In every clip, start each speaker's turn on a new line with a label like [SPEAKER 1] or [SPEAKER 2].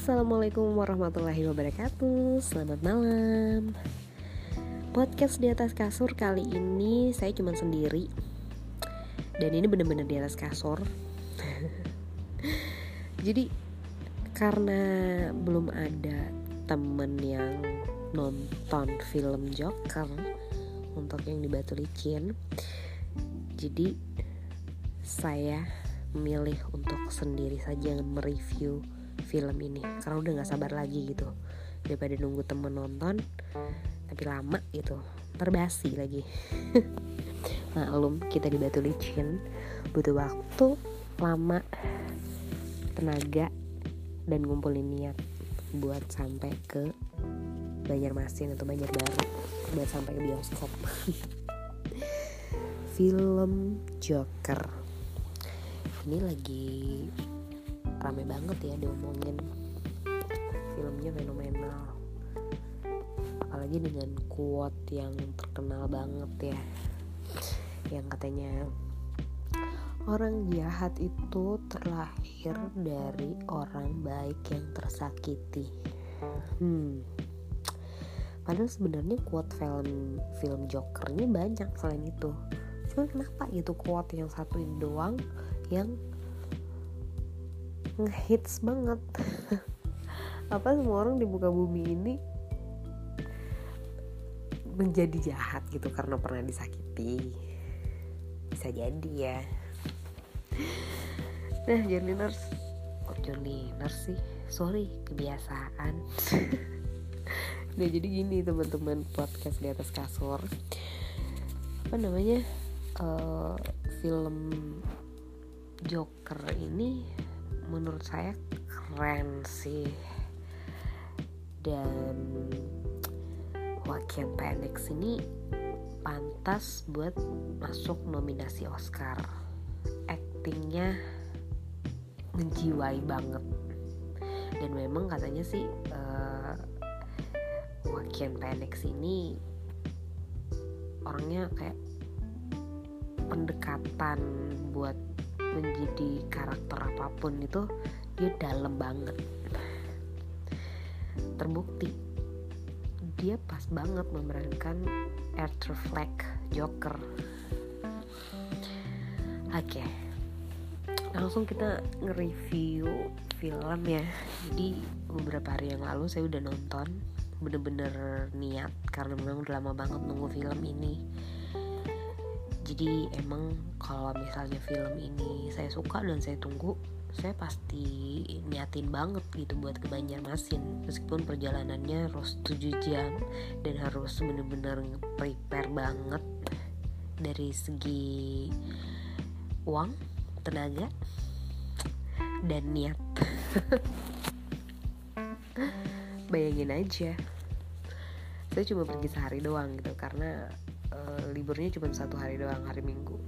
[SPEAKER 1] Assalamualaikum warahmatullahi wabarakatuh. Selamat malam. Podcast di atas kasur kali ini saya cuma sendiri. Dan ini bener-bener di atas kasur. Jadi karena belum ada temen yang nonton film Joker Untuk yang di Batu Licin Jadi saya memilih untuk sendiri saja mereview film ini. Karena udah nggak sabar lagi gitu. Daripada nunggu temen nonton tapi lama gitu. Terbasi lagi. Maklum kita di batu licin. Butuh waktu lama tenaga dan ngumpulin niat buat sampai ke Banjarmasin atau Banjarbaru. Buat sampai ke bioskop. Film Joker. Ini lagi rame banget ya diomongin. Filmnya fenomenal. Apalagi dengan quote yang terkenal banget ya. Yang katanya orang jahat itu terlahir dari orang baik yang tersakiti. Hmm. Padahal sebenarnya quote film film Joker ini banyak selain itu. Cuma kenapa gitu quote yang satu ini doang yang ngehits banget. Apa semua orang di muka bumi ini menjadi jahat gitu karena pernah disakiti. Bisa jadi ya. Nah journalers kok journalers sih? Sorry kebiasaan. Nah jadi gini teman-teman podcast di atas kasur. Apa namanya? Uh, film Joker ini menurut saya keren sih. Dan Joaquin Phoenix ini pantas buat masuk nominasi Oscar. Actingnya menjiwai banget. Dan memang katanya sih uh, Joaquin Phoenix ini orangnya kayak pendekatan buat menjadi karakter apa pun itu dia dalam banget. Terbukti dia pas banget memerankan Arthur Fleck Joker. Oke langsung kita nge-review film ya. Jadi beberapa hari yang lalu saya udah nonton bener-bener niat karena memang udah lama banget nunggu film ini jadi emang kalau misalnya film ini saya suka dan saya tunggu saya pasti niatin banget gitu buat ke Banjarmasin. Meskipun perjalanannya harus 7 jam dan harus bener-bener prepare banget dari segi uang, tenaga, dan niat. Bayangin aja. Saya cuma pergi sehari doang gitu karena uh, liburnya cuma satu hari doang hari minggu.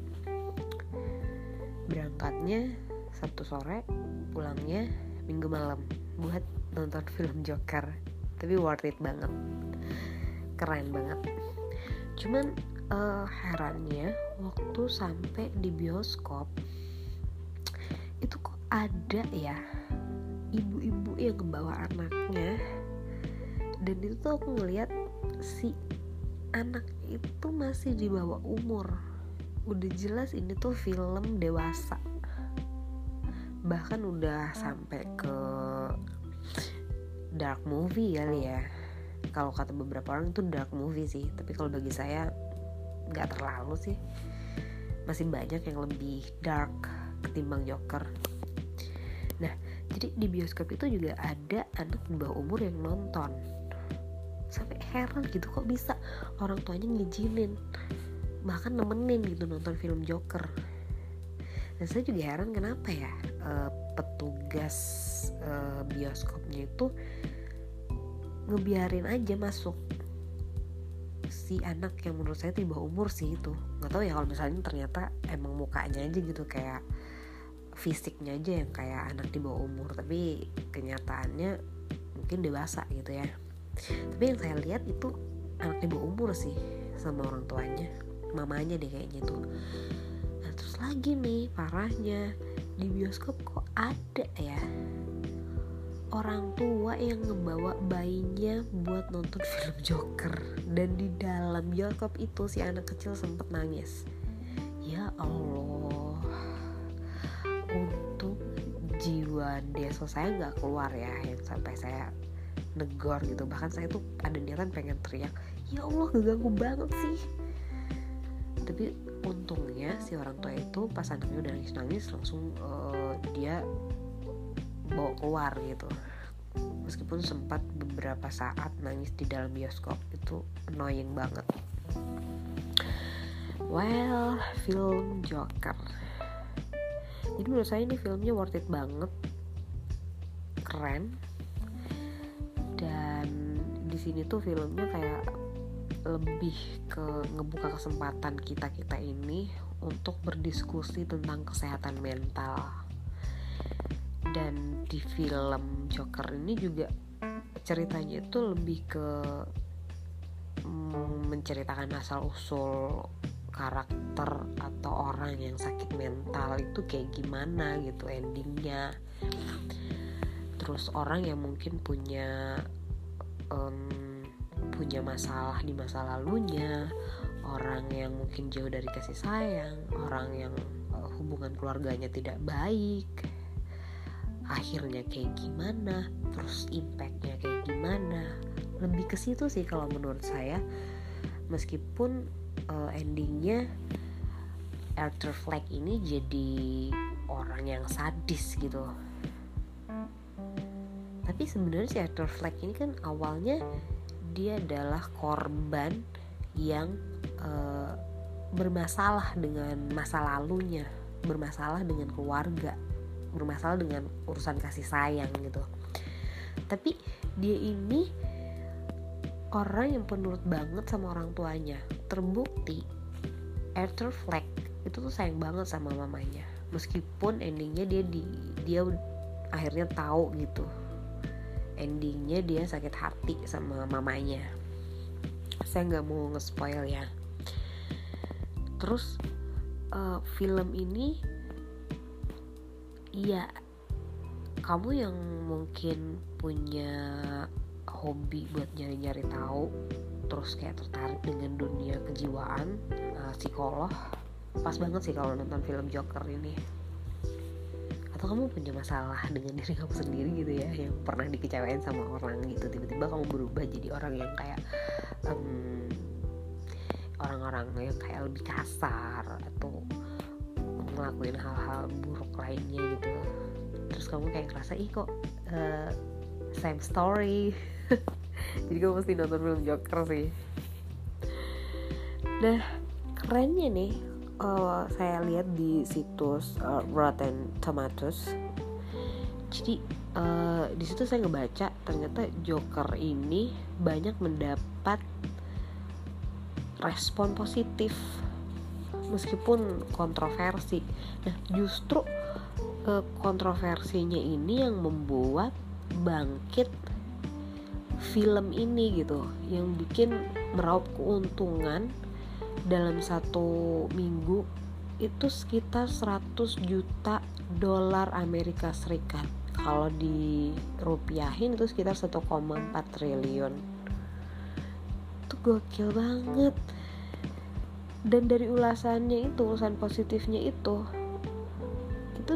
[SPEAKER 1] Berangkatnya sabtu sore pulangnya minggu malam buat nonton film Joker. Tapi worth it banget. Keren banget. Cuman uh, herannya waktu sampai di bioskop itu kok ada ya ibu-ibu yang membawa anaknya. Dan itu tuh aku ngeliat si anak itu masih di bawah umur. Udah jelas ini tuh film dewasa. Bahkan udah sampai ke dark movie kali ya. Kalau kata beberapa orang itu dark movie sih. Tapi kalau bagi saya nggak terlalu sih. Masih banyak yang lebih dark ketimbang Joker. Nah jadi di bioskop itu juga ada anak di bawah umur yang nonton heran gitu kok bisa orang tuanya ngizinin bahkan nemenin gitu nonton film Joker. Dan saya juga heran kenapa ya uh, petugas uh, bioskopnya itu ngebiarin aja masuk si anak yang menurut saya tiba umur sih itu. Nggak tahu ya kalau misalnya ternyata emang mukanya aja gitu kayak fisiknya aja yang kayak anak di bawah umur. Tapi kenyataannya mungkin dewasa gitu ya tapi yang saya lihat itu anak di umur sih sama orang tuanya. Mamanya deh kayaknya tuh. Nah terus lagi nih parahnya di bioskop kok ada ya orang tua yang ngebawa bayinya buat nonton film Joker. Dan di dalam bioskop itu si anak kecil sempet nangis. Ya Allah. Untuk jiwa deso saya nggak keluar ya yang sampai saya negor gitu. Bahkan saya tuh ada niatan pengen teriak ya Allah ngeganggu banget sih. Tapi untungnya si orang tua itu pas anaknya udah nangis nangis langsung uh, dia bawa keluar gitu. Meskipun sempat beberapa saat nangis di dalam bioskop itu annoying banget. Well film Joker. Jadi menurut saya ini filmnya worth it banget. Keren sini tuh filmnya kayak lebih ke ngebuka kesempatan kita kita ini untuk berdiskusi tentang kesehatan mental. Dan di film Joker ini juga ceritanya itu lebih ke mm, menceritakan asal usul karakter atau orang yang sakit mental itu kayak gimana gitu endingnya. Terus orang yang mungkin punya um, punya masalah di masa lalunya orang yang mungkin jauh dari kasih sayang orang yang uh, hubungan keluarganya tidak baik akhirnya kayak gimana terus impactnya kayak gimana. Lebih ke situ sih kalau menurut saya. Meskipun uh, endingnya Arthur Fleck ini jadi orang yang sadis gitu tapi sebenarnya si Arthur Fleck ini kan awalnya dia adalah korban yang uh, bermasalah dengan masa lalunya bermasalah dengan keluarga bermasalah dengan urusan kasih sayang gitu. Tapi dia ini orang yang penurut banget sama orang tuanya. Terbukti Arthur Fleck itu tuh sayang banget sama mamanya. Meskipun endingnya dia di dia akhirnya tahu gitu endingnya dia sakit hati sama mamanya. Saya nggak mau nge-spoil ya. Terus uh, film ini iya kamu yang mungkin punya hobi buat nyari-nyari tahu terus kayak tertarik dengan dunia kejiwaan uh, psikolog. Pas banget sih kalau nonton film Joker ini atau kamu punya masalah dengan diri kamu sendiri gitu ya? Yang pernah dikecewain sama orang gitu. Tiba-tiba kamu berubah jadi orang yang kayak um, orang-orang yang kayak lebih kasar atau ngelakuin hal-hal buruk lainnya gitu. Terus kamu kayak ngerasa ih kok uh, same story. Jadi kamu mesti nonton film Joker sih. Nah kerennya nih uh, saya lihat di situs uh, Rotten Tomatoes jadi uh, di situ saya ngebaca ternyata Joker ini banyak mendapat respon positif meskipun kontroversi. Nah, justru eh, kontroversinya ini yang membuat bangkit film ini gitu, yang bikin meraup keuntungan dalam satu minggu itu sekitar 100 juta dolar Amerika Serikat. Kalau di rupiahin itu sekitar 1,4 triliun. Itu gokil banget dan dari ulasannya itu ulasan positifnya itu itu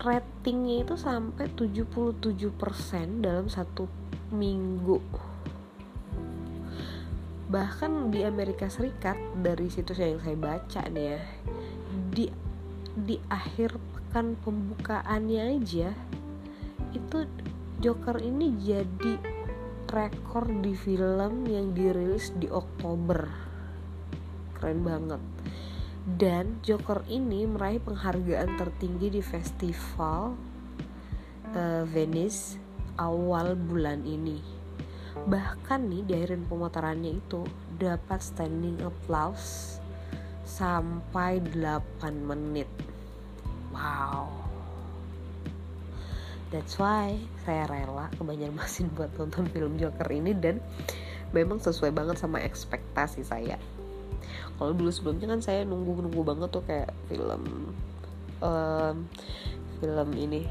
[SPEAKER 1] ratingnya itu sampai 77% dalam satu minggu bahkan di Amerika Serikat dari situs yang saya baca nih ya di di akhir pekan pembukaannya aja itu Joker ini jadi rekor di film yang dirilis di Oktober. Keren banget. Dan Joker ini meraih penghargaan tertinggi di festival uh, Venice awal bulan ini bahkan nih di akhirin pemutarannya itu dapat standing applause sampai 8 menit. Wow. That's why saya rela ke Banjarmasin buat nonton film Joker ini dan memang sesuai banget sama ekspektasi saya. Kalau dulu sebelumnya kan saya nunggu nunggu banget tuh kayak film um, film ini.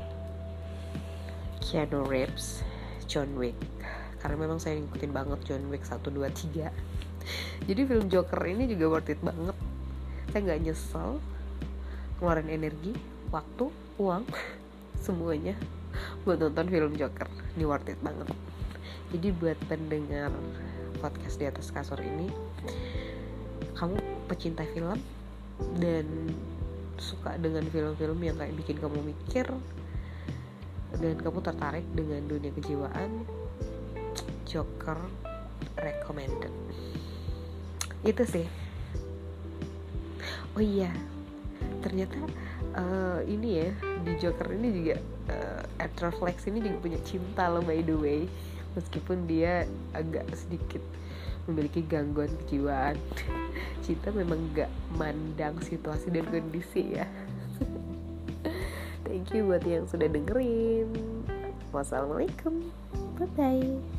[SPEAKER 1] Keanu Reeves John Wick karena memang saya ngikutin banget John Wick 1, 2, 3 jadi film Joker ini juga worth it banget. Saya nggak nyesel ngeluarin energi waktu uang semuanya buat nonton film Joker. Ini worth it banget. Jadi buat pendengar podcast di atas kasur ini kamu pecinta film dan suka dengan film-film yang kayak bikin kamu mikir dan kamu tertarik dengan dunia kejiwaan Joker recommended. Itu sih. Oh iya ternyata uh, ini ya di Joker ini juga uh, Flex ini juga punya cinta loh by the way. Meskipun dia agak sedikit memiliki gangguan kejiwaan. Cinta memang gak mandang situasi dan kondisi ya. Thank you buat yang sudah dengerin. Wassalamualaikum. Bye bye